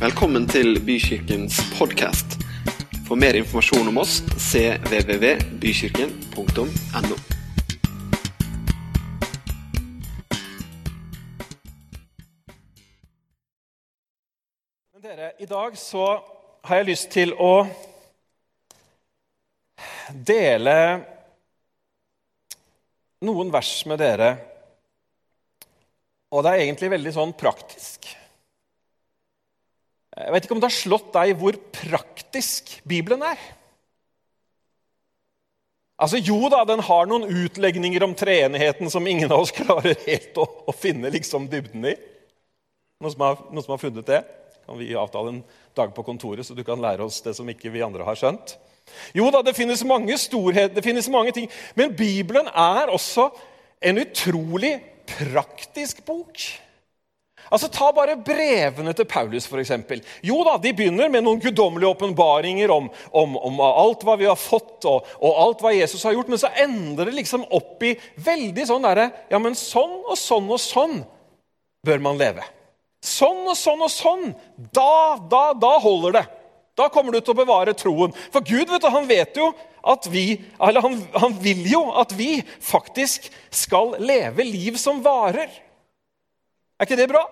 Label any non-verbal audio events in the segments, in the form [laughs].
Velkommen til Bykirkens podkast. For mer informasjon om oss cvvvbykirken.no. Dere, I dag så har jeg lyst til å dele noen vers med dere. Og det er egentlig veldig sånn praktisk. Jeg vet ikke om det har slått deg hvor praktisk Bibelen er. Altså, Jo da, den har noen utlegninger om treenigheten som ingen av oss klarer helt å, å finne liksom dybden i. Noen som, har, noen som har funnet det? Kan vi avtale en dag på kontoret, så du kan lære oss det som ikke vi andre har skjønt? Jo da, det finnes mange storheter, det finnes mange ting. Men Bibelen er også en utrolig praktisk bok. Altså, Ta bare brevene til Paulus, f.eks. Jo da, de begynner med noen guddommelige åpenbaringer om, om, om, alt hva vi har fått, og, og, alt hva Jesus har gjort, men så ender det liksom opp i veldig sånn derre Ja, men sånn og sånn og sånn bør man leve. Sånn og sånn og sånn. Da, da, da holder det. Da kommer du til å bevare troen. For Gud vet du, han vet jo at vi, eller han, han vil jo at vi faktisk skal leve liv som varer. Er ikke det bra?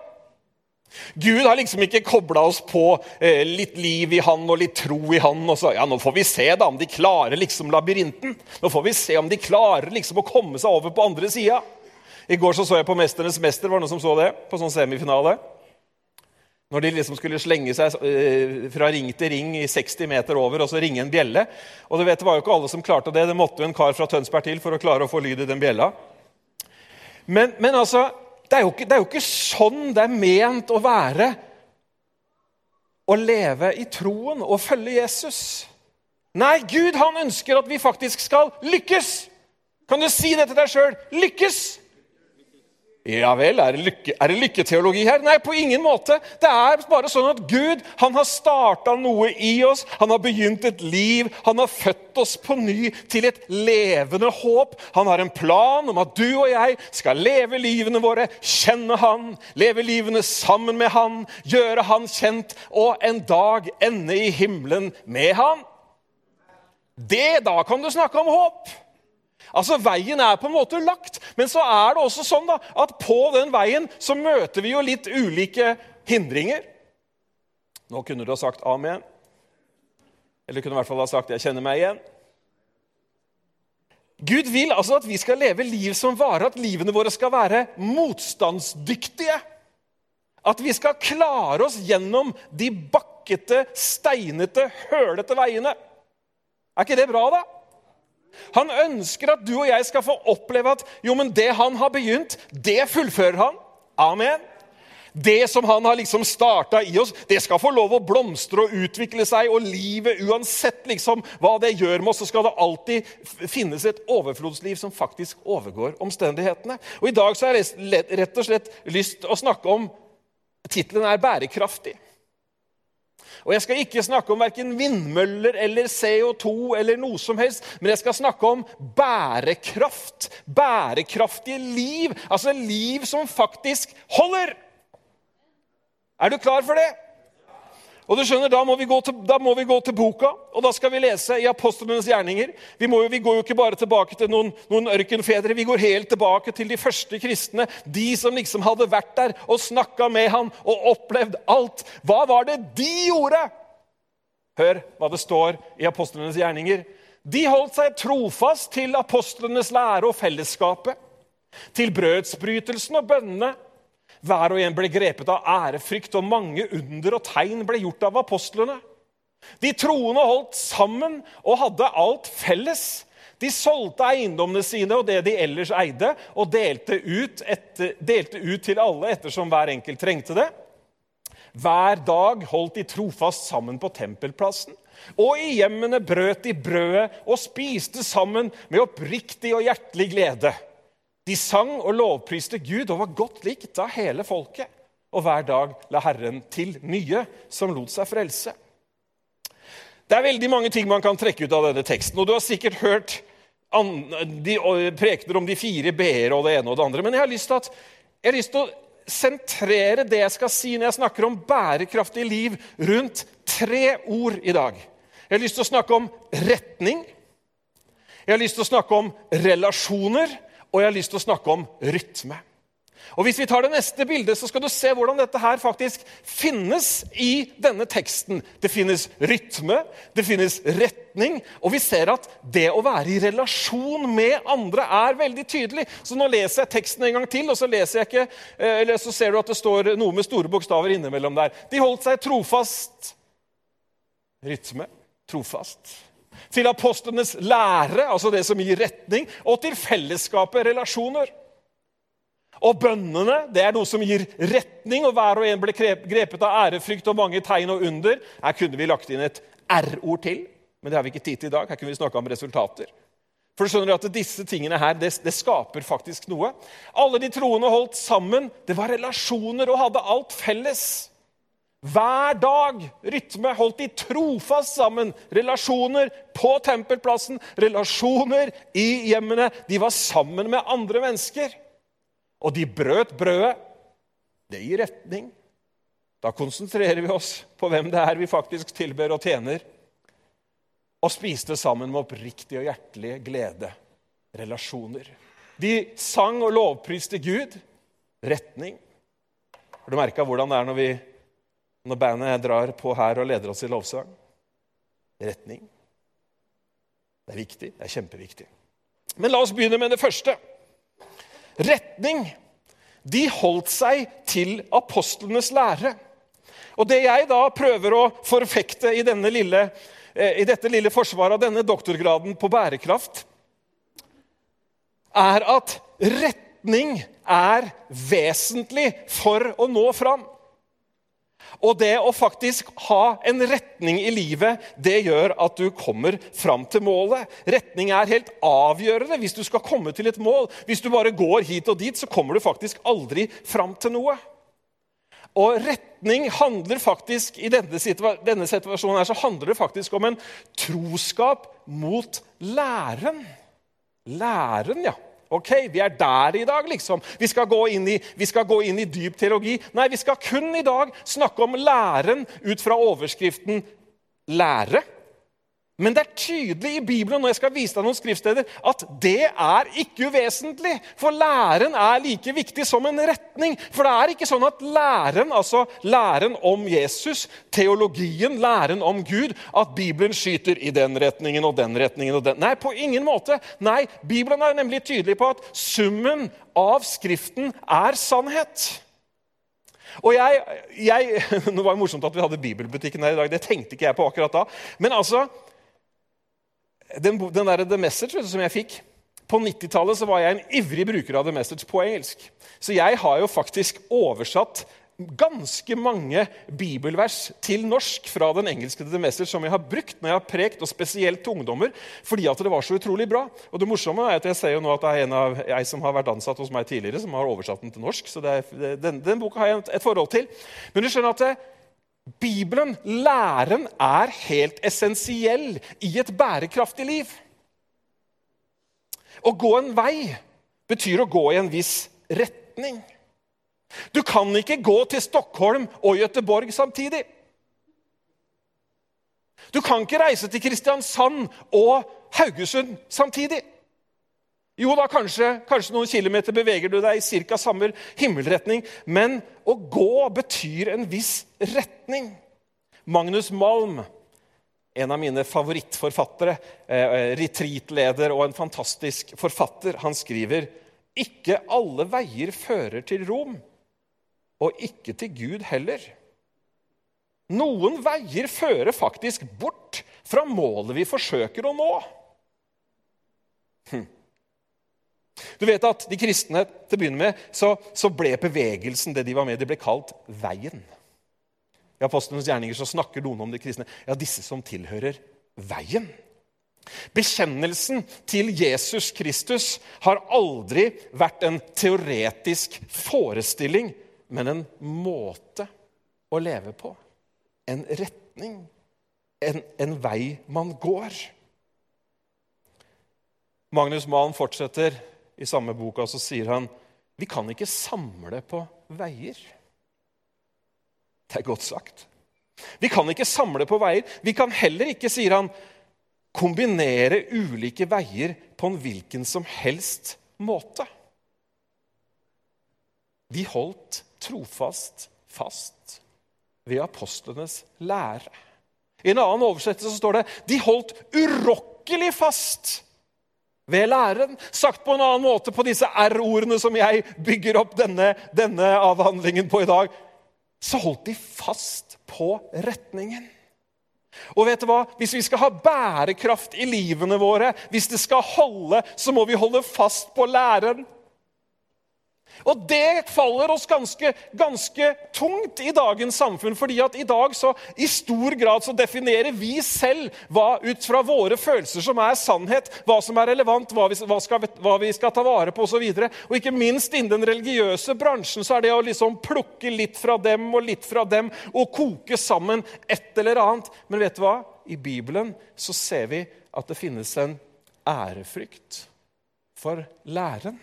Gud har liksom ikke kobla oss på eh, litt liv i han og litt tro i han. og så, ja, Nå får vi se da om de klarer liksom labyrinten. Nå får vi se om de klarer liksom å komme seg over på andre sida. I går så, så jeg på 'Mesternes mester'. Var det noen som så det? På sånn semifinale. Når de liksom skulle slenge seg eh, fra ring til ring i 60 meter over og så ringe en bjelle. Og du vet, Det var jo ikke alle som klarte det. Det måtte jo en kar fra Tønsberg til for å klare å få lyd i den bjella. Men, men altså, det er, ikke, det er, jo ikke, sånn det er ment å være å leve i troen og følge Jesus. Nei, Gud han ønsker at vi faktisk skal lykkes. Kan du si det til deg sjøl? Lykkes! Ja vel, er det, lykke, er det, lykketeologi her? Nei, på ingen måte. Det er bare sånn at Gud han har starta noe i oss. Han har begynt et liv. Han har født oss på ny til et levende håp. Han har en plan om at du og jeg skal leve livene våre, kjenne Han, leve livene sammen med Han, gjøre Han kjent og en dag ende i himmelen med Han. Det, Da kan du snakke om håp. Altså, Veien er på en måte lagt, men så er det også sånn da, at på den veien så møter vi jo litt ulike hindringer. Nå kunne du ha sagt amen. Eller kunne i hvert fall ha sagt 'jeg kjenner meg igjen'. Gud vil altså at vi skal leve liv som varer, at livene våre skal være motstandsdyktige. At vi skal klare oss gjennom de bakkete, steinete, hølete veiene. Er ikke det bra, da? Han ønsker at du og jeg skal få oppleve at jo, men det han har begynt, det fullfører han. Amen. Det som han har liksom starta i oss, det skal få lov å blomstre og utvikle seg. Og livet, uansett liksom hva det gjør med oss, så skal det alltid finnes et overflodsliv som faktisk overgår omstendighetene. Og I dag så har jeg rett og slett lyst til å snakke om Tittelen er 'Bærekraftig'. Og Jeg skal ikke snakke om verken vindmøller eller CO2 eller noe som helst, men jeg skal snakke om bærekraft. Bærekraftige liv. Altså liv som faktisk holder. Er du klar for det? Og du skjønner, da må, til, da må, vi gå til, boka, og da skal vi lese i apostlenes gjerninger. Vi, må, vi går jo ikke bare tilbake til noen, noen, ørkenfedre, vi går helt tilbake til de første kristne. De som liksom hadde vært der og snakka med han og opplevd alt. Hva var det de gjorde? Hør hva det står i apostlenes gjerninger. De holdt seg trofast til apostlenes lære og fellesskapet, til brødsbrytelsen og bønnene hver og en ble grepet av ærefrykt, og mange under og tegn ble gjort av apostlene. De troende holdt sammen og hadde alt felles. De solgte eiendommene sine og det de ellers eide, og delte ut, etter, delte ut til alle ettersom hver enkelt trengte det. Hver dag holdt de trofast sammen på tempelplassen. Og i hjemmene brøt de brødet og spiste sammen med oppriktig og hjertelig glede de sang og lovpriste Gud og var godt likt av hele folket. Og hver dag la Herren til nye som lot seg frelse. Det er veldig mange ting man kan trekke ut av denne teksten. og Du har sikkert hørt de prekener om de fire b-er og det ene og det andre. Men jeg har lyst til, jeg har lyst til å sentrere det jeg skal si når jeg snakker om bærekraftig liv, rundt tre ord i dag. Jeg har lyst til å snakke om retning, jeg har lyst til å snakke om relasjoner, og jeg har lyst til å snakke om rytme. Og Hvis vi tar det neste bildet, så skal du se hvordan dette her faktisk finnes i denne teksten. Det finnes rytme, det finnes retning, og vi ser at det å være i relasjon med andre er veldig tydelig. Så nå leser jeg teksten en gang til, og så, ikke, eh, så ser du at det står noe med store bokstaver innimellom der. De holdt seg trofast. Rytme. Trofast. Til apostlenes lære, altså det som gir retning, og til fellesskapet, relasjoner. Og bønnene det er noe som gir retning, og hver og en ble grepet av ærefrykt og mange tegn og under. Her kunne vi lagt inn et R-ord til, men det har vi ikke tid til i dag. Her kunne vi snakke om resultater. For du skjønner at Disse tingene her, det, det skaper faktisk noe. Alle de troende holdt sammen. Det var relasjoner og hadde alt felles. Hver dag rytme holdt de trofast sammen. Relasjoner på tempelplassen, relasjoner i hjemmene. De var sammen med andre mennesker. Og de brøt brødet. Det gir retning. Da konsentrerer vi oss på hvem det er vi faktisk tilber og tjener. Og spiste sammen med oppriktig og hjertelig glede. Relasjoner. De sang og lovpriste Gud. Retning. Har du merka hvordan det er når, vi, når bandet drar på her og leder oss i lovsang? Retning. Det er viktig. Det er kjempeviktig. Men la oss begynne med det første retning. De holdt seg til apostlenes lære. Og Det jeg da prøver å forfekte i, lille, eh, i dette lille forsvaret av denne doktorgraden på bærekraft, er at retning er vesentlig for å nå fram. Og det å faktisk ha en retning i livet, det gjør at du kommer fram til målet. Retning er helt avgjørende hvis du skal komme til et mål. Hvis du bare går hit og dit, så kommer du faktisk aldri fram til noe. Og retning handler faktisk i denne, denne situasjonen her, så handler det faktisk om en troskap mot læren. Læren, ja. Ok, Vi er der i dag, liksom. Vi skal, gå inn i, gå inn i dyp teologi. Nei, vi skal kun i dag snakke om læren ut fra overskriften 'lære'. Men det er tydelig i Bibelen når jeg skal vise deg noen skriftsteder, at det er ikke uvesentlig. For læren er like viktig som en retning. For det er ikke sånn at læren, altså læren om Jesus, teologien, læren om Gud, at Bibelen skyter i den retningen og den retningen og den Nei, på ingen måte. Nei, Bibelen er nemlig tydelig på at summen av Skriften er sannhet. Og jeg, jeg, [laughs] Nå var det morsomt at vi hadde Bibelbutikken her i dag. Det tenkte ikke jeg på akkurat da. Men altså, den, den der The Message som jeg fikk På 90-tallet var jeg en ivrig bruker av The Message på engelsk. Så jeg har jo faktisk oversatt ganske mange bibelvers til norsk fra den engelske The Message som jeg har brukt når jeg har prekt, og spesielt til ungdommer, fordi at det var så utrolig bra. Og det morsomme er at jeg ser jo nå at det er en av jeg som har vært ansatt hos meg tidligere, som har oversatt den til norsk. Så er, den, den, boka har jeg et, forhold til. Men du skjønner at Bibelen, læren, er helt essensiell i et bærekraftig liv. Å gå en vei betyr å gå i en viss retning. Du kan ikke gå til Stockholm og Gøteborg samtidig. Du kan ikke reise til Kristiansand og Haugesund samtidig. Jo da, kanskje, kanskje noen kilometer beveger du deg i ca. samme himmelretning, men å gå betyr en viss retning. Magnus Malm, en av mine favorittforfattere, eh, retreatleder og en fantastisk forfatter, han skriver ikke alle veier fører til Rom, og ikke til Gud heller. Noen veier fører faktisk bort fra målet vi forsøker å nå. Hm. Du vet at De kristne til å begynne med, så, så ble bevegelsen det de var med, de ble kalt Veien. I Apostlenes gjerninger så snakker noen om de kristne. Ja, disse som tilhører Veien. Bekjennelsen til Jesus Kristus har aldri vært en teoretisk forestilling, men en måte å leve på. En retning. En, en vei man går. Magnus Malen fortsetter i samme boka så sier han vi kan ikke samle på veier. Det er godt sagt. Vi kan ikke samle på veier. Vi kan heller ikke, sier han, kombinere ulike veier på en hvilken som helst måte. De holdt trofast fast ved apostlenes lære. I en annen oversettelse står det de holdt urokkelig fast ved læren. Sagt på en annen måte på disse R-ordene som jeg bygger opp denne, denne avhandlingen på i dag, så holdt de fast på retningen. Og vet du hva? Hvis vi skal ha bærekraft i livene våre, hvis det skal holde, så må vi holde fast på læren. Og det faller oss ganske, ganske, tungt i dagens samfunn. fordi at i dag så i stor grad så definerer vi selv hva ut fra våre følelser som er sannhet, hva som er relevant, hva vi, hva skal, hva vi skal, ta vare på osv. Og, og ikke minst innen den religiøse bransjen så er det å liksom plukke litt fra dem og litt fra dem og koke sammen et eller annet. Men vet du hva? I Bibelen så ser vi at det finnes en ærefrykt for læren.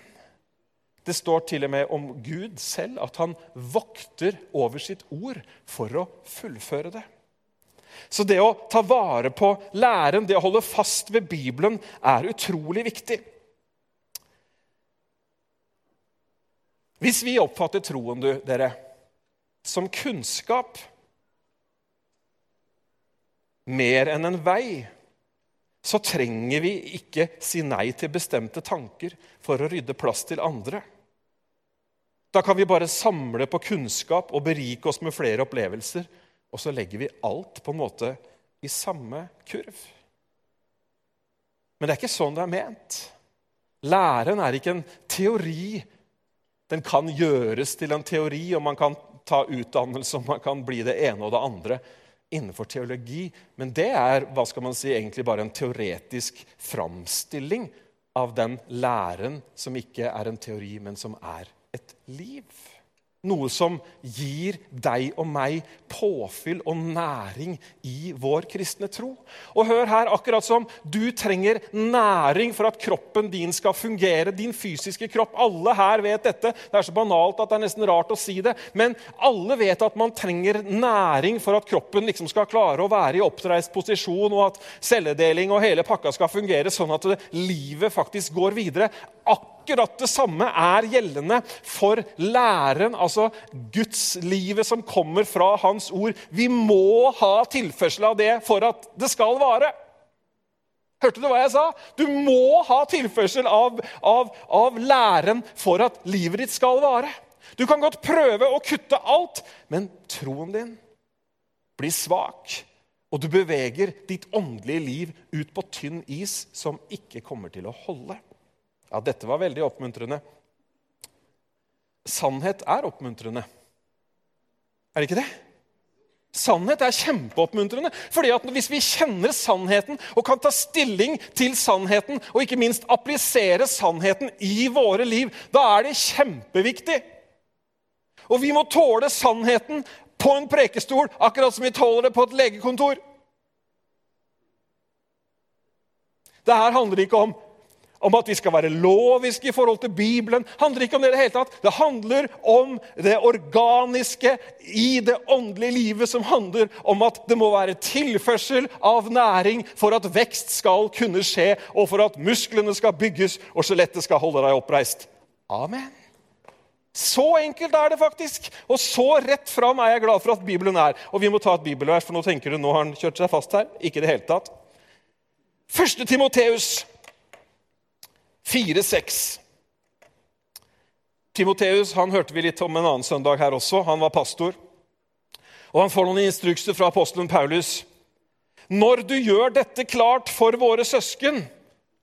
Det står til og med om Gud selv at han vokter over sitt ord for å fullføre det. Så det å ta vare på læren, det å holde fast ved Bibelen, er utrolig viktig. Hvis vi oppfatter troen, du, dere, som kunnskap mer enn en vei, så trenger vi ikke si nei til bestemte tanker for å rydde plass til andre. Da kan vi bare samle på kunnskap og berike oss med flere opplevelser. Og så legger vi alt på en måte i samme kurv. Men det er ikke sånn det er ment. Læren er ikke en teori. Den kan gjøres til en teori, og man kan ta utdannelse og man kan bli det ene og det andre innenfor teologi. Men det er hva skal man si, egentlig bare en teoretisk framstilling av den læren som ikke er en teori, men som er et liv. Noe som gir deg og meg påfyll og næring i vår kristne tro. Og hør her, akkurat som du trenger næring for at kroppen din skal fungere, din fysiske kropp. Alle her vet dette. Det er så banalt at det er nesten rart å si det. Men alle vet at man trenger næring for at kroppen liksom skal klare å være i oppreist posisjon, og at celledeling og hele pakka skal fungere sånn at livet faktisk går videre. Akkurat akkurat det samme er gjeldende for læren, altså gudslivet som kommer fra Hans ord. Vi må ha tilførsel av det for at det skal vare. Hørte du hva jeg sa? Du må ha tilførsel av, av, av læren for at livet ditt skal vare. Du kan godt prøve å kutte alt, men troen din blir svak. Og du beveger ditt åndelige liv ut på tynn is som ikke kommer til å holde. Ja, dette var veldig oppmuntrende. Sannhet er oppmuntrende. Er det ikke det? Sannhet er kjempeoppmuntrende. fordi at Hvis vi kjenner sannheten og kan ta stilling til sannheten, og ikke minst applisere sannheten i våre liv, da er det kjempeviktig. Og vi må tåle sannheten på en prekestol, akkurat som vi tåler det på et legekontor. Det her handler ikke om om at vi skal være loviske i forhold til Bibelen. handler ikke om Det i det hele tatt. Det handler om det organiske i det åndelige livet, som handler om at det må være tilførsel av næring for at vekst skal kunne skje, og for at musklene skal bygges og skjelettet skal holde deg oppreist. Amen. Så enkelt er det faktisk. Og så rett fram er jeg glad for at Bibelen er. Og vi må ta et bibelvers, for nå tenker du nå har han kjørt seg fast her. Ikke i det hele tatt. Første Timoteus 4-6. Timoteus han hørte vi litt om en annen søndag her også. Han var pastor. Og Han får noen instrukser fra apostelen Paulus. Når du gjør dette klart for våre søsken,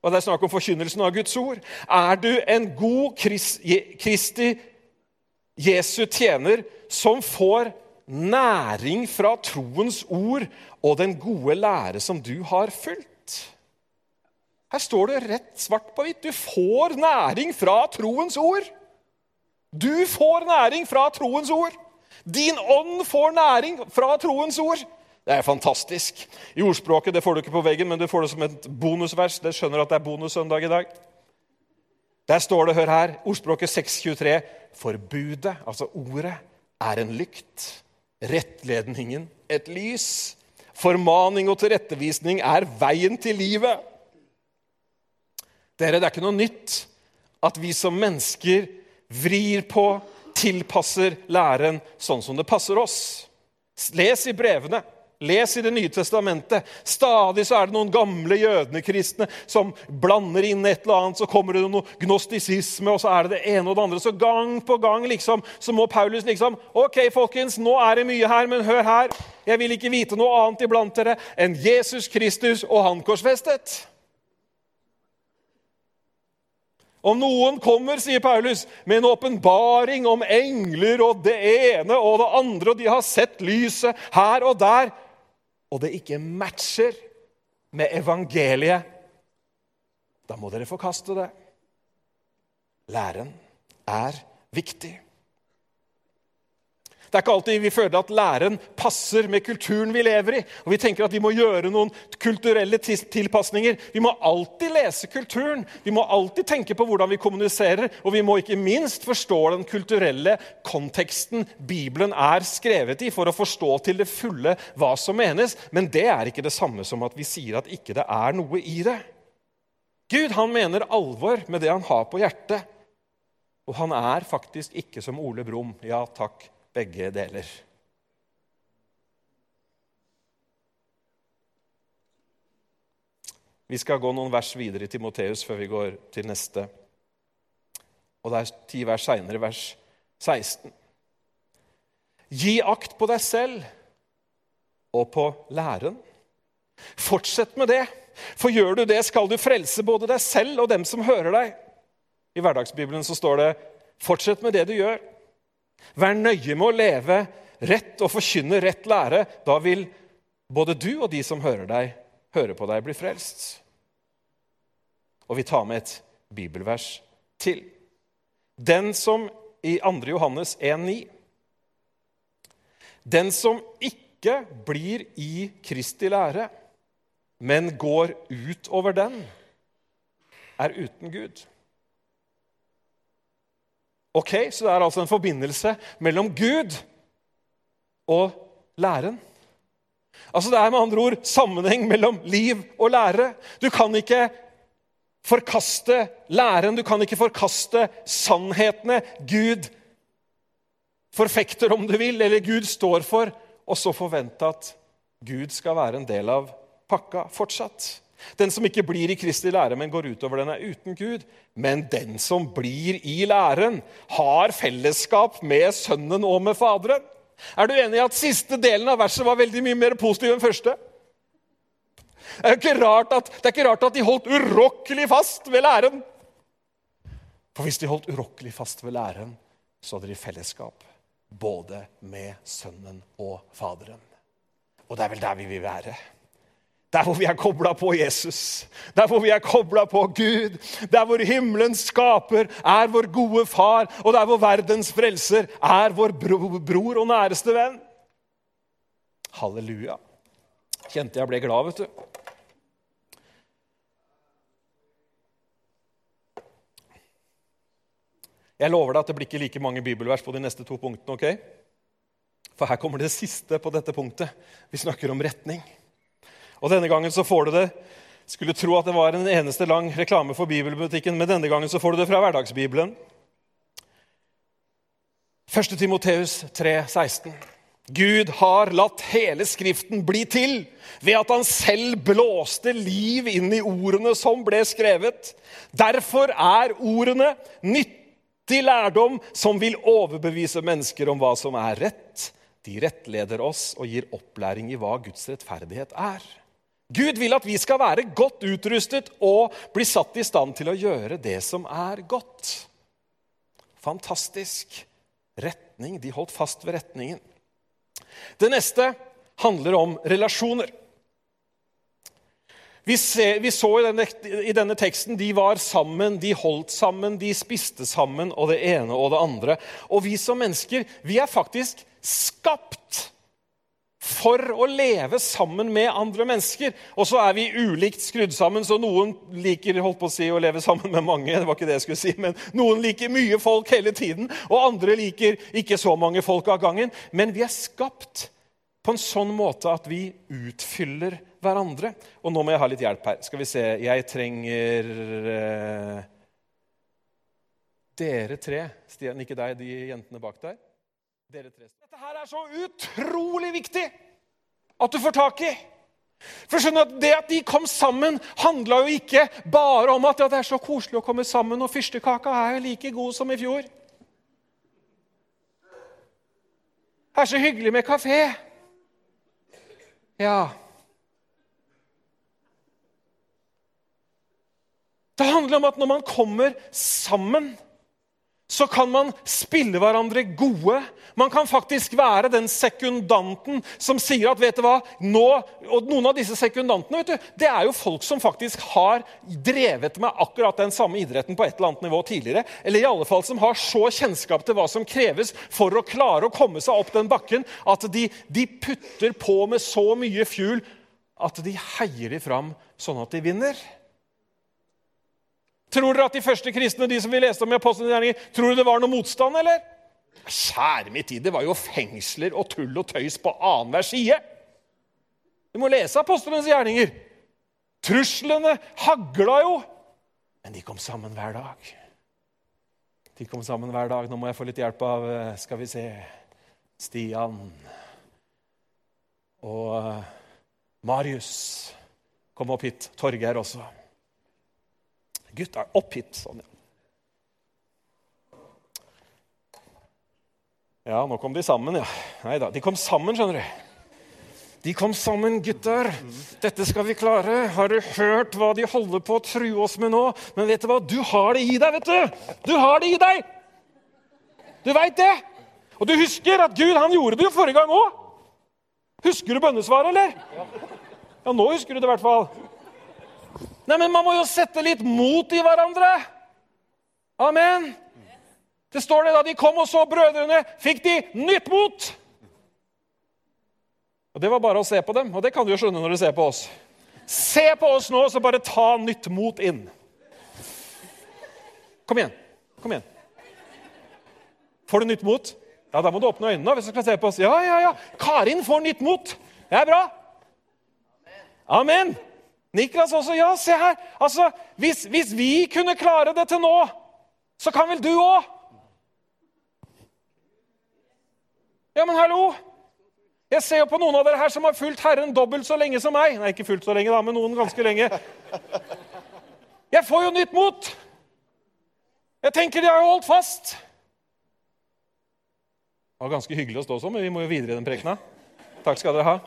og det er snakk om forkynnelsen av Guds ord, er du en god Kristi Jesu tjener som får næring fra troens ord og den gode lære som du har fulgt. Her står det rett svart på hvitt. Du får næring fra troens ord. Du får næring fra troens ord. Din ånd får næring fra troens ord. Det er fantastisk. I ordspråket det får du ikke på veggen, men du får det som et bonusvers. Det skjønner at det er bonussøndag i dag. Der står det, hør her, ordspråket 623, forbudet, altså ordet, er en lykt. Rettledningen et lys. Formaning og tilrettevisning er veien til livet. Dere, det er ikke noe nytt at vi som mennesker vrir på, tilpasser læren sånn som det passer oss. Les i brevene. Les i Det nye testamentet. Stadig så er det noen gamle jødekristne som blander inn et eller annet. Så kommer det noe gnostisisme, og så er det det ene og det andre. Så gang på gang liksom, så må Paulus liksom OK, folkens, nå er det mye her, men hør her. Jeg vil ikke vite noe annet iblant dere enn Jesus Kristus og Han korsfestet. Om noen kommer, sier Paulus, med en åpenbaring om engler og det ene og det andre, og de har sett lyset her og der, og det ikke matcher med evangeliet, da må dere forkaste det. Læren er viktig. Det er ikke alltid vi føler at læren passer med kulturen vi lever i. Og vi tenker at vi må gjøre noen kulturelle tilpasninger. Vi må alltid lese kulturen. Vi må alltid tenke på hvordan vi kommuniserer. Og vi må ikke minst forstå den kulturelle konteksten Bibelen er skrevet i, for å forstå til det fulle hva som menes. Men det er ikke det samme som at vi sier at ikke det er noe i det. Gud han mener alvor med det han har på hjertet. Og han er faktisk ikke som Ole Brumm. Ja, takk begge deler. Vi skal gå noen vers videre i Timoteus før vi går til neste. Og det er ti vers seinere, vers 16. Gi akt på deg selv og på læren. Fortsett med det, for gjør du det, skal du frelse både deg selv og dem som hører deg. I hverdagsbibelen så står det 'fortsett med det du gjør'. Vær nøye med å leve rett og forkynne rett lære. Da vil både du og de som hører deg, høre på deg, bli frelst. Og vi tar med et bibelvers til. Den som i 2. Johannes 1,9 Den som ikke blir i Kristi lære, men går utover den, er uten Gud. Ok, Så det er altså en forbindelse mellom Gud og læren. Altså Det er med andre ord sammenheng mellom liv og lære. Du kan ikke forkaste læren, du kan ikke forkaste sannhetene Gud forfekter, om du vil, eller Gud står for, og så forvente at Gud skal være en del av pakka fortsatt. Den som ikke blir i Kristi lære, men går utover den, er uten Gud. Men den som blir i læren, har fellesskap med Sønnen og med Faderen. Er du enig i at siste delen av verset var veldig mye mer positiv enn første? Det er, ikke rart at, ikke rart at de holdt urokkelig fast ved læren. For hvis de holdt urokkelig fast ved læren, så hadde de fellesskap både med Sønnen og Faderen. Og det er vel der vi vil være. Der hvor vi er kobla på Jesus, der hvor vi er kobla på Gud, der hvor himmelens skaper er vår gode far, og der hvor verdens frelser er vår bror og næreste venn. Halleluja. Kjente jeg ble glad, vet du. Jeg lover deg at det blir ikke like mange bibelvers på de neste to punktene. ok? For her kommer det siste på dette punktet. Vi snakker om retning. Og denne gangen så får du det Skulle tro at det var en eneste lang reklame for bibelbutikken, men denne gangen så får du det fra hverdagsbibelen. 1. Timoteus 3, 16. Gud har latt hele Skriften bli til ved at han selv blåste liv inn i ordene som ble skrevet. Derfor er ordene nyttig lærdom som vil overbevise mennesker om hva som er rett. De rettleder oss og gir opplæring i hva Guds rettferdighet er. Gud vil at vi skal være godt utrustet og bli satt i stand til å gjøre det som er godt. Fantastisk retning. De holdt fast ved retningen. Det neste handler om relasjoner. Vi, ser, vi så i denne, i denne, teksten de var sammen, de holdt sammen, de spiste sammen, og det ene og det andre. Og vi som mennesker, vi er faktisk skapt for å leve sammen med andre mennesker. Og så er vi ulikt skrudd sammen, så noen liker holdt på å si, å leve sammen med mange. det var ikke det jeg skulle si, men Noen liker mye folk hele tiden, og andre liker ikke så mange folk av gangen. Men vi er skapt på en sånn måte at vi utfyller hverandre. Og nå må jeg ha litt hjelp her. Skal vi se Jeg trenger eh, dere tre. Stian, ikke deg, de jentene bak der. Dere tre. Dette her er så utrolig viktig at du får tak i. For skjønner at Det at de kom sammen, handla jo ikke bare om at ja, det er så koselig å komme sammen, og fyrstekaka er jo like god som i fjor. Det er så hyggelig med kafé. Ja Det handler om at når man kommer sammen så kan man spille hverandre gode. Man kan faktisk være den sekundanten som sier at vet du hva, nå, og Noen av disse sekundantene vet du, det er jo folk som faktisk har drevet med akkurat den samme idretten på et eller annet nivå tidligere. Eller i alle fall som har så kjennskap til hva som kreves for å klare å komme seg opp den bakken at de, de putter på med så mye fuel at de heier de fram sånn at de vinner. Tror dere at de første kristne de som vi leste om i Apostelens tror dere det var noe motstand? eller? Kjære min tid, det var jo fengsler og tull og tøys på annenhver side. Du må lese apostlenes gjerninger. Truslene hagla jo, men de kom sammen hver dag. De kom sammen hver dag. Nå må jeg få litt hjelp av eh, skal vi se, Stian og eh, Marius. Kom opp hit. Torgeir også. Gutta, opp hit. Sånn, ja. Ja, nå kom de sammen, ja. Nei da, de kom sammen, skjønner du. De kom sammen, gutter. Dette skal vi klare. Har du hørt hva de holder på å true oss med nå? Men vet du hva? Du har det i deg, vet du! Du har det i deg! Du veit det! Og du husker at Gud han gjorde det jo forrige gang òg. Husker du bønnesvaret, eller? Ja, nå husker du det i hvert fall. Nei, men man må jo sette litt mot i hverandre. Amen. Det står det da de kom og så brødrene, fikk de nytt mot. Og Det var bare å se på dem, og det kan du jo skjønne når du ser på oss. Se på oss nå, så bare ta nytt mot inn. Kom igjen. Kom igjen. Får du nytt mot? Ja, Da må du åpne øynene hvis du skal se på oss. Ja, ja, ja. Karin får nytt mot. Det er bra. Amen. Niklas også. Ja, se her. Altså, hvis, hvis vi kunne klare det til nå, så kan vel du òg? Ja, men hallo! Jeg ser jo på noen av dere her som har fulgt Herren dobbelt så lenge som meg. Nei, ikke fullt så lenge, da, men noen ganske lenge. Jeg får jo nytt mot! Jeg tenker de har jo holdt fast. Det var ganske hyggelig å stå sånn, men vi må jo videre i den prekena. Takk skal dere ha.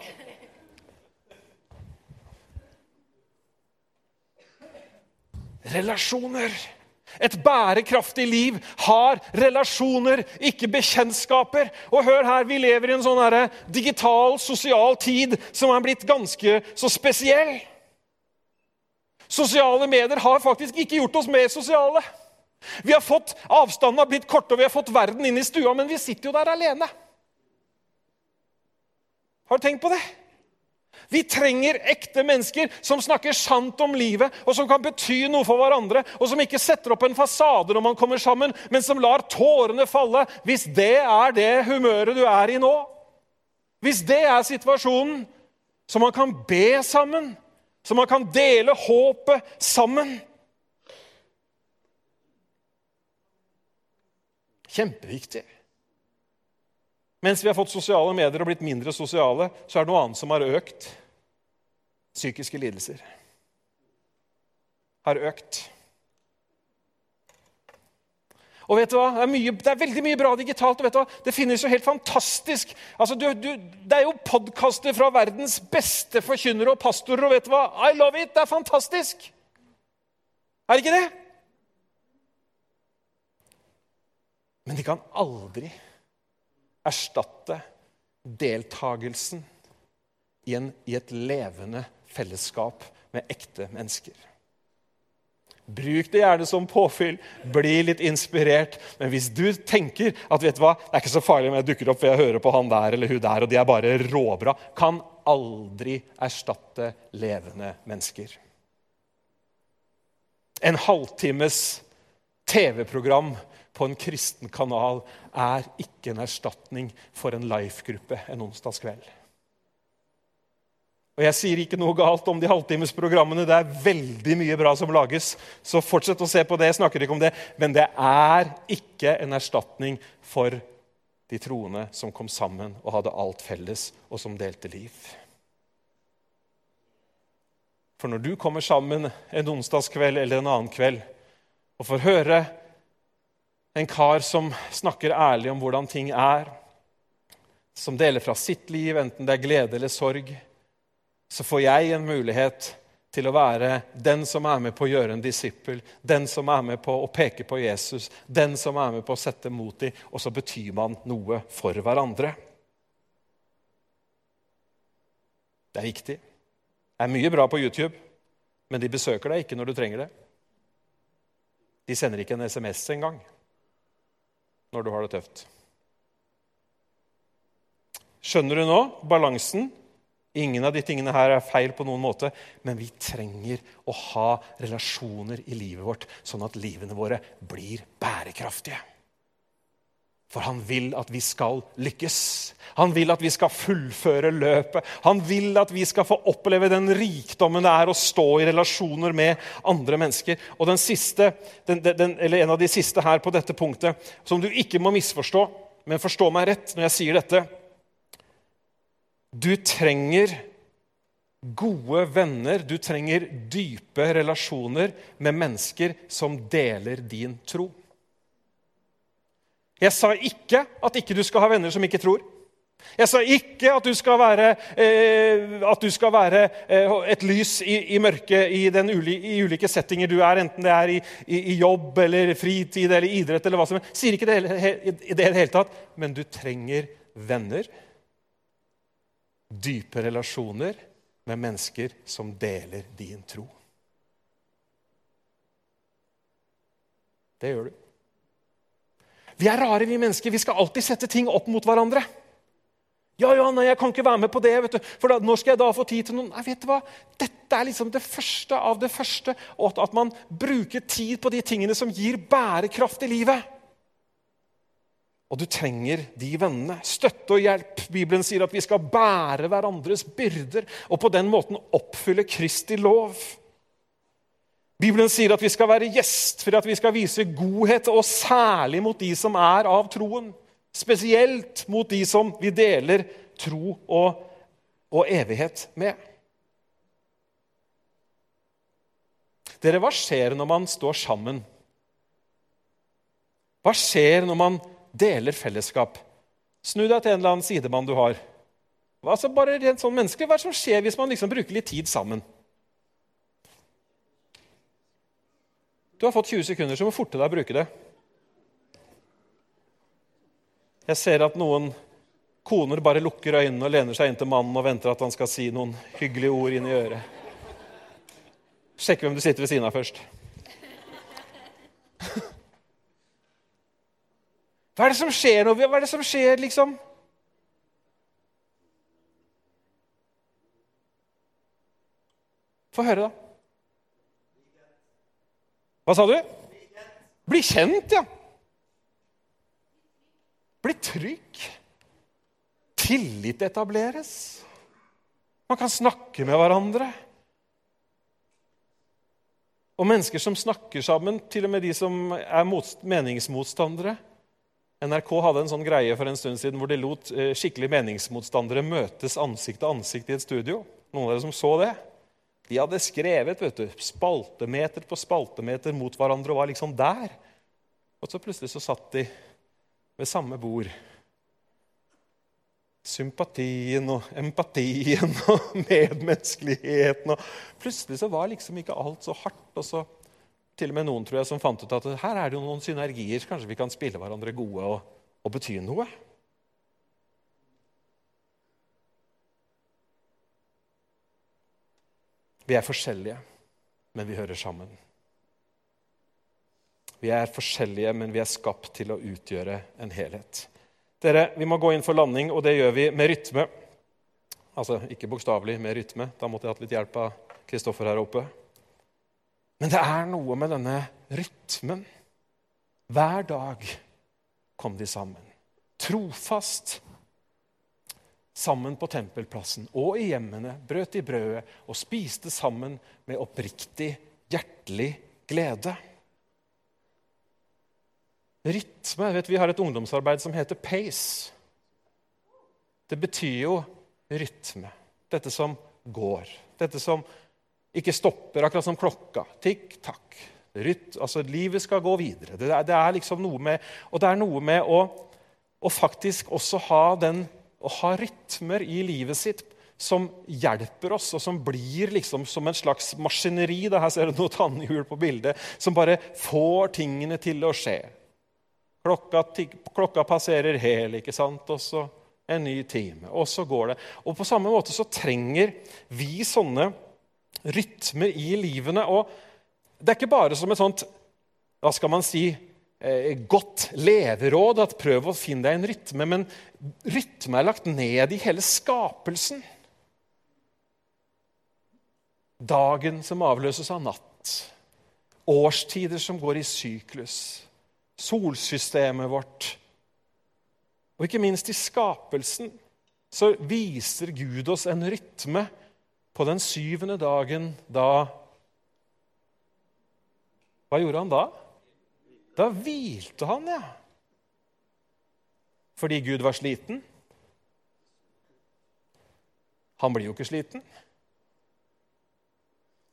Relasjoner. Et bærekraftig liv har relasjoner, ikke bekjentskaper. Og hør her, Vi lever i en sånn digital, sosial tid som er blitt ganske så spesiell. Sosiale medier har faktisk ikke gjort oss mer sosiale. Vi har fått, Avstanden har blitt korte, og vi har fått verden inn i stua, men vi sitter jo der alene. Har du tenkt på det? Vi trenger ekte mennesker som snakker sant om livet, og som kan bety noe for hverandre, og som ikke setter opp en fasade når man kommer sammen, men som lar tårene falle hvis det er det humøret du er i nå. Hvis det er situasjonen, så man kan be sammen, så man kan dele håpet sammen. Kjempeviktig. Mens vi har fått sosiale medier og blitt mindre sosiale, så er det noe annet som har økt. Psykiske lidelser har økt. Og vet du hva? Det er, mye, det er, veldig mye bra digitalt. og vet du hva? Det finnes jo helt fantastisk. Altså, du, du, det er jo podkaster fra verdens beste forkynnere og pastorer. og vet du hva? I love it! Det er fantastisk! Er det ikke det? Men de kan aldri erstatte deltagelsen i, en, i et levende fellesskap med ekte mennesker. Bruk det gjerne som påfyll. Bli litt inspirert. Men hvis du tenker at vet du hva, det er ikke så farlig om jeg dukker opp for jeg hører på han der eller hun der, og de er bare råbra, kan aldri erstatte levende mennesker. En halvtimes TV-program på en kristen kanal er ikke en erstatning for en life-gruppe en onsdagskveld. Og Jeg sier ikke noe galt om de halvtimesprogrammene. Det er veldig mye bra som lages. Så fortsett å se på det. Jeg snakker ikke om det. Men det er ikke en erstatning for de troende som kom sammen og hadde alt felles, og som delte liv. For når du kommer sammen en onsdagskveld eller en annen kveld og får høre en kar som snakker ærlig om hvordan ting er, som deler fra sitt liv, enten det er glede eller sorg, så får jeg en mulighet til å være den som er med på å gjøre en disippel, den som er med på å peke på Jesus, den som er med på å sette mot dem, og så betyr man noe for hverandre. Det er viktig. Det er mye bra på YouTube, men de besøker deg ikke når du trenger det. De sender ikke en SMS engang når du har det tøft. Skjønner du nå balansen Ingen av de tingene her er feil på noen måte, men vi trenger å ha relasjoner i livet vårt, sånn at livene våre blir bærekraftige. For han vil at vi skal lykkes. Han vil at vi skal fullføre løpet. Han vil at vi skal få oppleve den rikdommen det er å stå i relasjoner med andre mennesker. Og den siste, den, den, En av de siste her på dette punktet, som du ikke må misforstå, men forstå meg rett når jeg sier dette du trenger gode venner, du trenger dype relasjoner med mennesker som deler din tro. Jeg sa ikke at ikke du skal ha venner som ikke tror. Jeg sa ikke at du skal være, eh, du skal være eh, et lys i, i mørket i, uli, i, ulike settinger du er, enten det er i, i, jobb eller fritid eller idrett. eller hva som helst. Sier ikke det i det hele tatt, men du trenger venner dype relasjoner med mennesker som deler din tro. Det gjør du. Vi er rare, vi mennesker. Vi skal alltid sette ting opp mot hverandre. Ja, ja, nei, jeg kan ikke være med på det, vet du. for da, når skal jeg da få tid til noen? Nei, vet du hva? Dette er liksom det første av det første. Og at man bruker tid på de tingene som gir bærekraft i livet. Og du trenger de vennene. Støtte og hjelp. Bibelen sier at vi skal bære hverandres byrder og på den måten oppfylle Kristi lov. Bibelen sier at vi skal være gjestfrie, at vi skal vise godhet, og særlig mot de som er av troen. Spesielt mot de som vi deler tro og, og evighet med. Dere, hva skjer når man står sammen? Hva skjer når man deler fellesskap. Snu deg til en eller annen sidemann du har. Altså bare rent sånn menneske, Hva som skjer hvis man liksom bruker litt tid sammen? Du har fått 20 sekunder, så må forte deg å bruke det. Jeg ser at noen koner bare lukker øynene og lener seg inn til mannen og venter at han skal si noen hyggelige ord inn i øret. Sjekk hvem du sitter ved siden av først. Hva er det som skjer nå? Hva er det som skjer, liksom? Få høre, da. Hva sa du? Bli kjent, ja. Bli trygg. Tillit etableres. Man kan snakke med hverandre. Og mennesker som snakker sammen, til og med de som er meningsmotstandere, NRK hadde en sånn greie for en stund siden hvor de lot eh, skikkelig meningsmotstandere møtes ansikt til ansikt i et studio. Noen av dere som så det? De hadde skrevet vet du, spaltemeter på spaltemeter mot hverandre og var liksom der. Og så plutselig så satt de ved samme bord. Sympatien og empatien [laughs] og medmenneskeligheten. Og plutselig så var liksom ikke alt så hardt og så til og med noen tror jeg, som fant ut at her er det jo noen synergier. Kanskje vi kan spille hverandre gode og, og bety noe. Vi er forskjellige, men vi hører sammen. Vi er forskjellige, men vi er skapt til å utgjøre en helhet. Dere, Vi må gå inn for landing, og det gjør vi med rytme. Altså ikke bokstavelig med rytme. Da måtte jeg hatt litt hjelp av Kristoffer her oppe. Men det er noe med denne rytmen. Hver dag kom de sammen. Trofast. Sammen på tempelplassen og i hjemmene brøt de brødet og spiste sammen med oppriktig, hjertelig glede. Rytme vet Vi har et ungdomsarbeid som heter Pace. Det betyr jo rytme. Dette som går. Dette som ikke stopper, akkurat som klokka. Tikk, takk. Ryt, altså Livet skal gå videre. Det er, det er, liksom noe med, Og det er noe med å, å faktisk også ha, den, å ha rytmer i livet sitt som hjelper oss, og som blir liksom som en slags maskineri. her ser du noe tannhjul på bildet, som bare får tingene til å skje. Klokka, klokka passerer hel, ikke sant? og så en ny time. Og så går det. Og på samme måte så trenger vi sånne rytmer i livene. Og det er ikke bare som et sånt hva skal man si, godt leveråd at prøv å finne deg en rytme, men rytme er lagt ned i hele skapelsen. Dagen som avløses av natt. Årstider som går i syklus. Solsystemet vårt. Og ikke minst i skapelsen så viser Gud oss en rytme på den syvende dagen da Hva gjorde han da? Da hvilte han, ja. Fordi Gud var sliten? Han blir jo ikke sliten.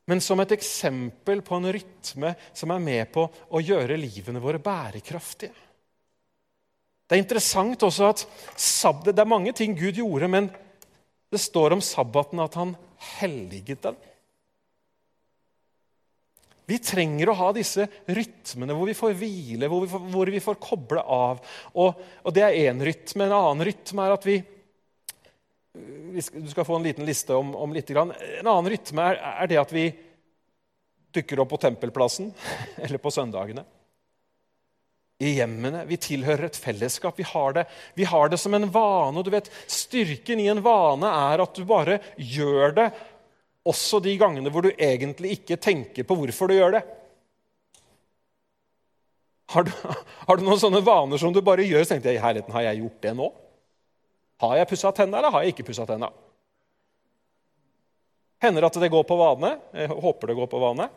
Men som et eksempel på en rytme som er med på å gjøre livene våre bærekraftige. Det er interessant også at Det er mange ting Gud gjorde, men det står om sabbaten at han helliget den. Vi trenger å ha disse rytmene hvor vi får hvile, hvor vi får, hvor vi får koble av. Og, og det er én rytme. En annen rytme er at vi Du skal få en liten liste om, om litt. En annen rytme er, er det at vi dukker opp på tempelplassen [laughs] eller på søndagene i hjemmene. Vi tilhører et fellesskap. Vi har, det, vi har det som en vane. og du vet, Styrken i en vane er at du bare gjør det også de gangene hvor du egentlig ikke tenker på hvorfor du gjør det. Har du, har du noen sånne vaner som du bare gjør? Tenkte jeg, i herligheten, Har jeg gjort det nå? Har jeg pussa tenna, eller har jeg ikke pussa tenna? Hender at det går på vane. Jeg håper det går på vane.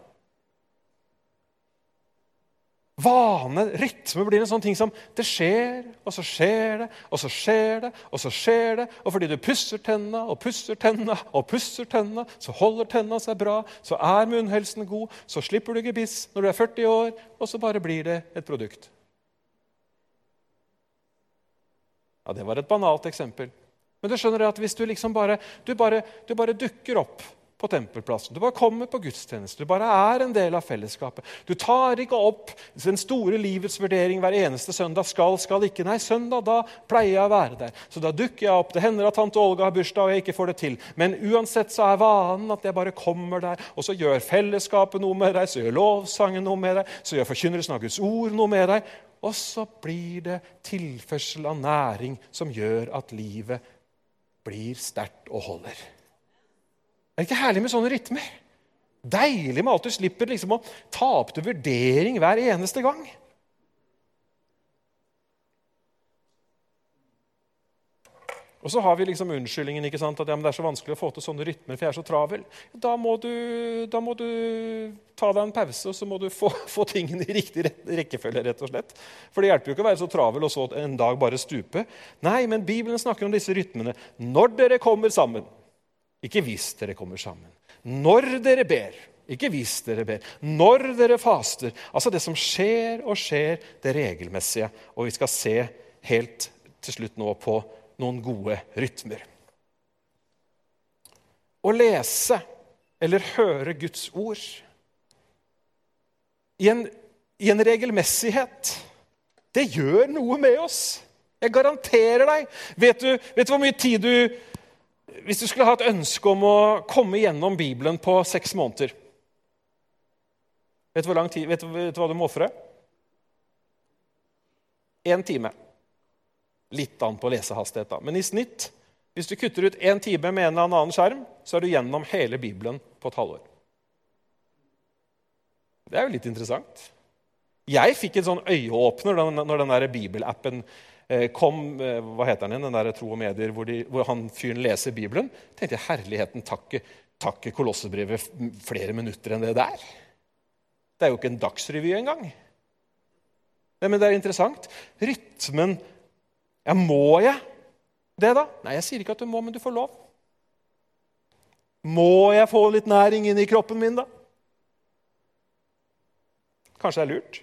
Vane, rytme, blir en sånn ting som det skjer, og så skjer det, og så skjer det, og så skjer det. Og fordi du pusser tenna og pusser tenna og pusser tenna, så holder tenna seg bra, så er munnhelsen god, så slipper du gebiss når du er 40 år, og så bare blir det et produkt. Ja, Det var et banalt eksempel. Men du skjønner at hvis du liksom bare, du bare, du bare dukker opp på tempelplassen. Du bare kommer på gudstjeneste. Du bare er en del av fellesskapet. Du tar ikke opp den store livets vurdering hver eneste søndag. Skal, skal ikke. Nei, søndag da pleier jeg å være der. Så da dukker jeg opp. Det hender at tante Olga har bursdag og jeg ikke får det til. Men uansett så er vanen at jeg bare kommer der, og så gjør fellesskapet noe med deg, så gjør lovsangen noe med deg, så gjør forkynnelsen av Guds ord noe med deg. Og så blir det tilførsel av næring som gjør at livet blir sterkt og holder. Er det ikke herlig med sånne rytmer? Deilig med at du slipper liksom å ta opp til vurdering hver eneste gang. Og så har vi liksom unnskyldningen ikke sant, at ja, det er så vanskelig å få til sånne rytmer, for jeg er så travel. Da må du, da må du ta deg en pause, og så må du få, [laughs] få tingene i riktig rekkefølge. rett og slett. For det hjelper jo ikke å være så travel og så en dag bare stupe. Nei, men Bibelen snakker om disse rytmene. Når dere kommer sammen, ikke hvis dere kommer sammen. Når dere ber. Ikke hvis dere ber. Når dere faster. Altså det som skjer og skjer, det regelmessige. Og vi skal se helt til slutt nå på noen gode rytmer. Å lese eller høre Guds ord i en, i en regelmessighet, det gjør noe med oss. Jeg garanterer deg. Vet du, vet du hvor mye tid du hvis du skulle ha et ønske om å komme gjennom Bibelen på seks måneder Vet du, hvor lang tid, vet du, vet du hva du må ofre? én time. Litt an på lesehastighet, da. Men i snitt, hvis du kutter ut én time med en eller annen skjerm, så er du gjennom hele Bibelen på et halvår. Det er jo litt interessant. Jeg fikk en sånn øyeåpner når den der bibelappen eh, kom. Eh, hva heter den, den der Tro og medier, hvor, de, hvor han fyren leser Bibelen. tenkte jeg, herligheten, takke, takke Kolossebrevet flere minutter enn det der. Det er jo ikke en dagsrevy engang. Men det er interessant. Rytmen Ja, må jeg det, da? Nei, jeg sier ikke at du må, men du får lov. Må jeg få litt næring inn i kroppen min, da? Kanskje det er lurt.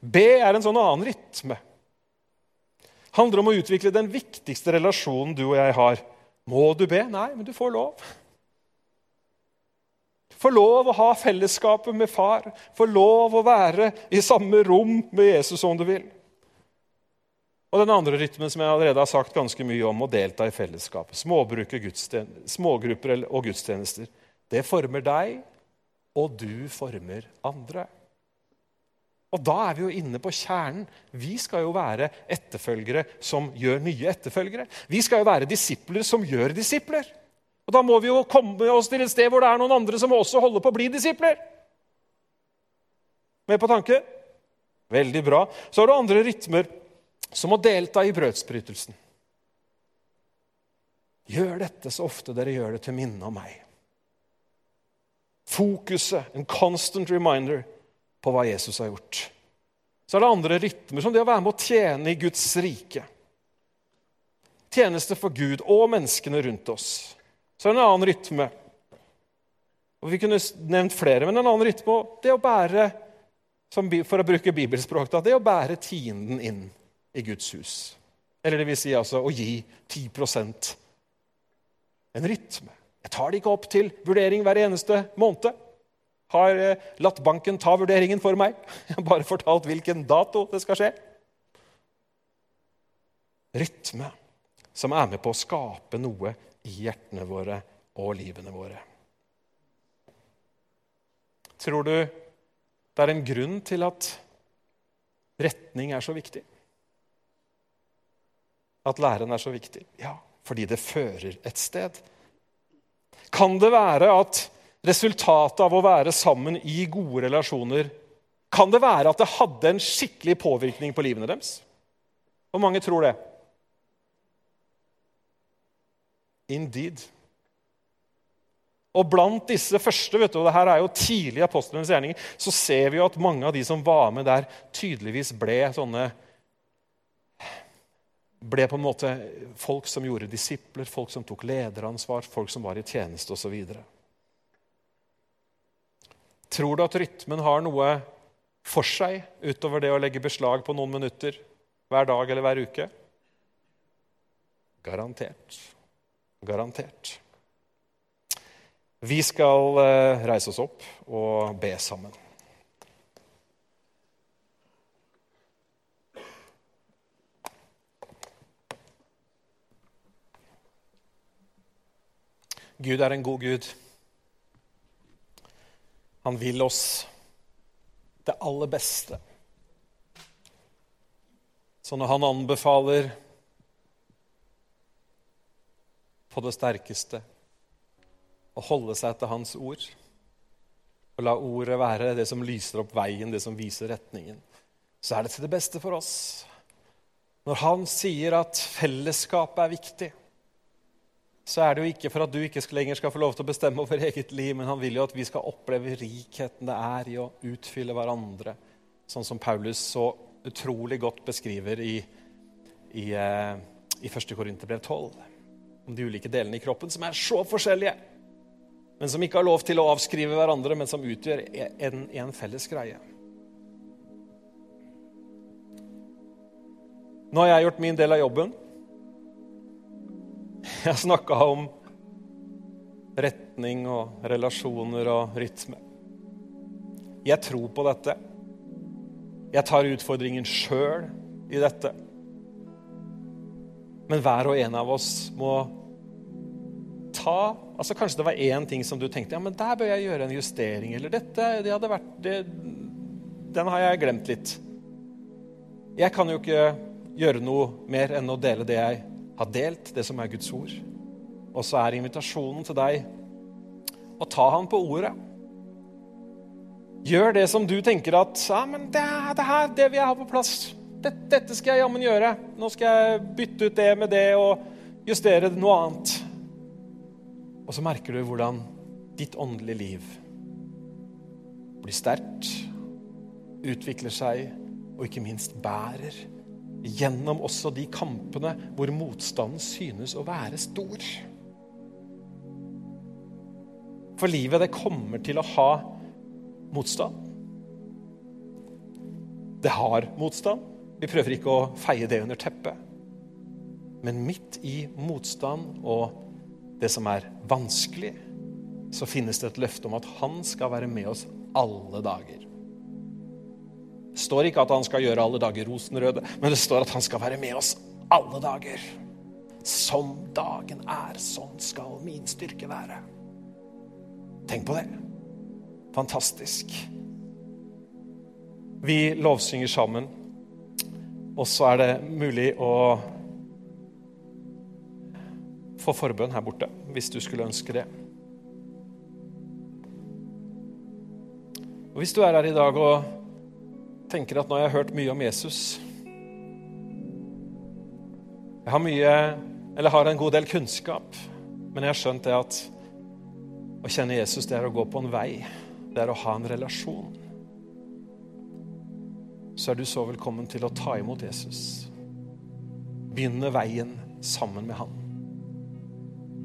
B er en sånn annen rytme. Handler om å utvikle den viktigste relasjonen du og jeg har. Må du be? Nei, men du får lov. Får lov å ha fellesskapet med far. Får lov å være i samme rom med Jesus om du vil. Og den andre rytmen som jeg allerede har sagt ganske mye om, å delta i fellesskapet. Smågrupper og gudstjenester. Det former deg, og du former andre. Og da er vi jo inne på kjernen. Vi skal jo være etterfølgere som gjør nye etterfølgere. Vi skal jo være disipler som gjør disipler. Og Da må vi jo komme oss til et sted hvor det er noen andre som også holder på å bli disipler. Med på tanke? Veldig bra. Så har du andre rytmer, som å delta i brødsbrytelsen. Gjør dette så ofte dere gjør det til minne om meg. Fokuset, en constant reminder på hva Jesus har gjort. Så er det andre rytmer, som det å være med å tjene i Guds rike. Tjeneste for Gud og menneskene rundt oss. Så er det en annen rytme. Og Vi kunne nevnt flere, men en annen rytme det å bære for å bruke bibelspråk, det å bære tienden inn i Guds hus. Eller det vil si altså å gi 10% En rytme. Jeg tar det ikke opp til vurdering hver eneste måned har eh, latt banken ta vurderingen for meg. [laughs] Jeg har bare fortalt hvilken dato det skal skje. Rytme som er med på å skape noe i hjertene våre og livene våre. Tror du det er en grunn til at retning er så viktig? At læren er så viktig? Ja, fordi det fører et sted. Kan det være at resultatet av å være sammen i gode relasjoner Kan det være at det hadde en skikkelig påvirkning på livene deres? Hvor mange tror det? Indeed. Og blant disse første, vet du, og det her er jo tidlige apostlenes gjerninger, så ser vi jo at mange av de som var med der, tydeligvis ble sånne ble på en måte folk som gjorde disipler, folk som tok lederansvar, folk som var i tjeneste osv. Tror du at rytmen har noe for seg utover det å legge beslag på noen minutter hver dag eller hver uke? Garantert. Garantert. Vi skal eh, reise oss opp og be sammen. Gud er en god Gud. Han vil oss det aller beste. Så når han anbefaler på det sterkeste å holde seg til hans ord og la ordet være det som lyser opp veien, det som viser retningen, så er det til det beste for oss. Når han sier at fellesskapet er viktig, så er det jo ikke for at du ikke lenger skal få lov til å bestemme over [laughs] eget liv, men han vil jo at vi skal oppleve rikheten det er i å utfylle hverandre, sånn som Paulus så utrolig godt beskriver i, i, eh, i 1. Korinterbrev 12. Om de ulike delene i kroppen som er så forskjellige, men som ikke har lov til å avskrive hverandre, men som utgjør en, en felles greie. Nå har jeg gjort min del av jobben. [laughs] Jeg snakka om retning og relasjoner og rytme. Jeg tror på dette. Jeg tar utfordringen sjøl i dette. Men hver og en av oss må ta altså Kanskje det var én ting som du tenkte ja, men der bør jeg gjøre en justering. Eller dette det hadde vært, det, den har jeg glemt litt. Jeg kan jo ikke gjøre noe mer enn å dele det jeg har delt, det som er Guds ord. Og så er invitasjonen til deg å ta han på ordet. Gjør det som du tenker at ja, men det, det her det vil jeg ha på plass. Dette, dette skal jeg jammen gjøre. Nå skal jeg bytte ut det med det og justere noe annet. Og så merker du hvordan ditt åndelige liv blir sterkt, utvikler seg og ikke minst bærer gjennom også de kampene hvor motstanden synes å være stor. For livet, det kommer til å ha motstand. Det har motstand. Vi prøver ikke å feie det under teppet. Men midt i motstand og det som er vanskelig, så finnes det et løfte om at han skal være med oss alle dager. Det står ikke at han skal gjøre alle dager rosenrøde, men det står at han skal være med oss alle dager. Som dagen er, sånn skal min styrke være. Tenk på det. Fantastisk. Vi lovsynger sammen, og så er det mulig å få forbønn her borte, hvis du skulle ønske det. Og Hvis du er her i dag og tenker at nå har jeg hørt mye om Jesus Jeg har mye, eller har en god del kunnskap, men jeg har skjønt det at å kjenne Jesus, det er å gå på en vei. Det er å ha en relasjon. Så er du så velkommen til å ta imot Jesus. Begynne veien sammen med han.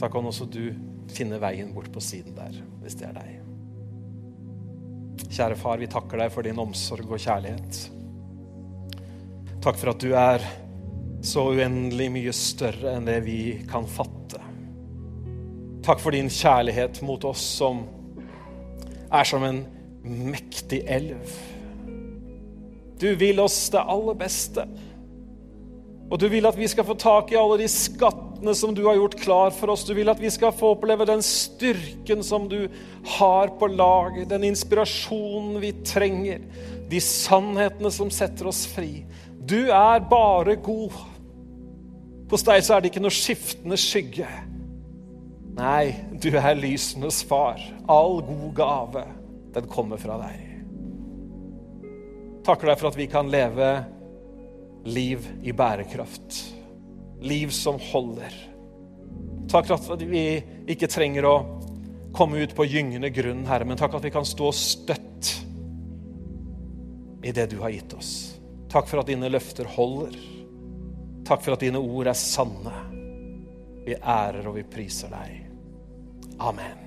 Da kan også du finne veien bort på siden der, hvis det er deg. Kjære far, vi takker deg for din omsorg og kjærlighet. Takk for at du er så uendelig mye større enn det vi kan fatte. Takk for din kjærlighet mot oss som er som en mektig elv. Du vil oss det aller beste. Og du vil at vi skal få tak i alle de skattene som du har gjort klar for oss. Du vil at vi skal få oppleve den styrken som du har på lager, den inspirasjonen vi trenger, de sannhetene som setter oss fri. Du er bare god. Hos deg så er det ikke noe skiftende skygge. Nei, du er lysenes far. All god gave, den kommer fra deg. Takker deg for at vi kan leve liv i bærekraft. Liv som holder. Takk for at vi ikke trenger å komme ut på gyngende grunn, Herre, men takk at vi kan stå støtt i det du har gitt oss. Takk for at dine løfter holder. Takk for at dine ord er sanne. Vi ærer og vi priser deg. Amen.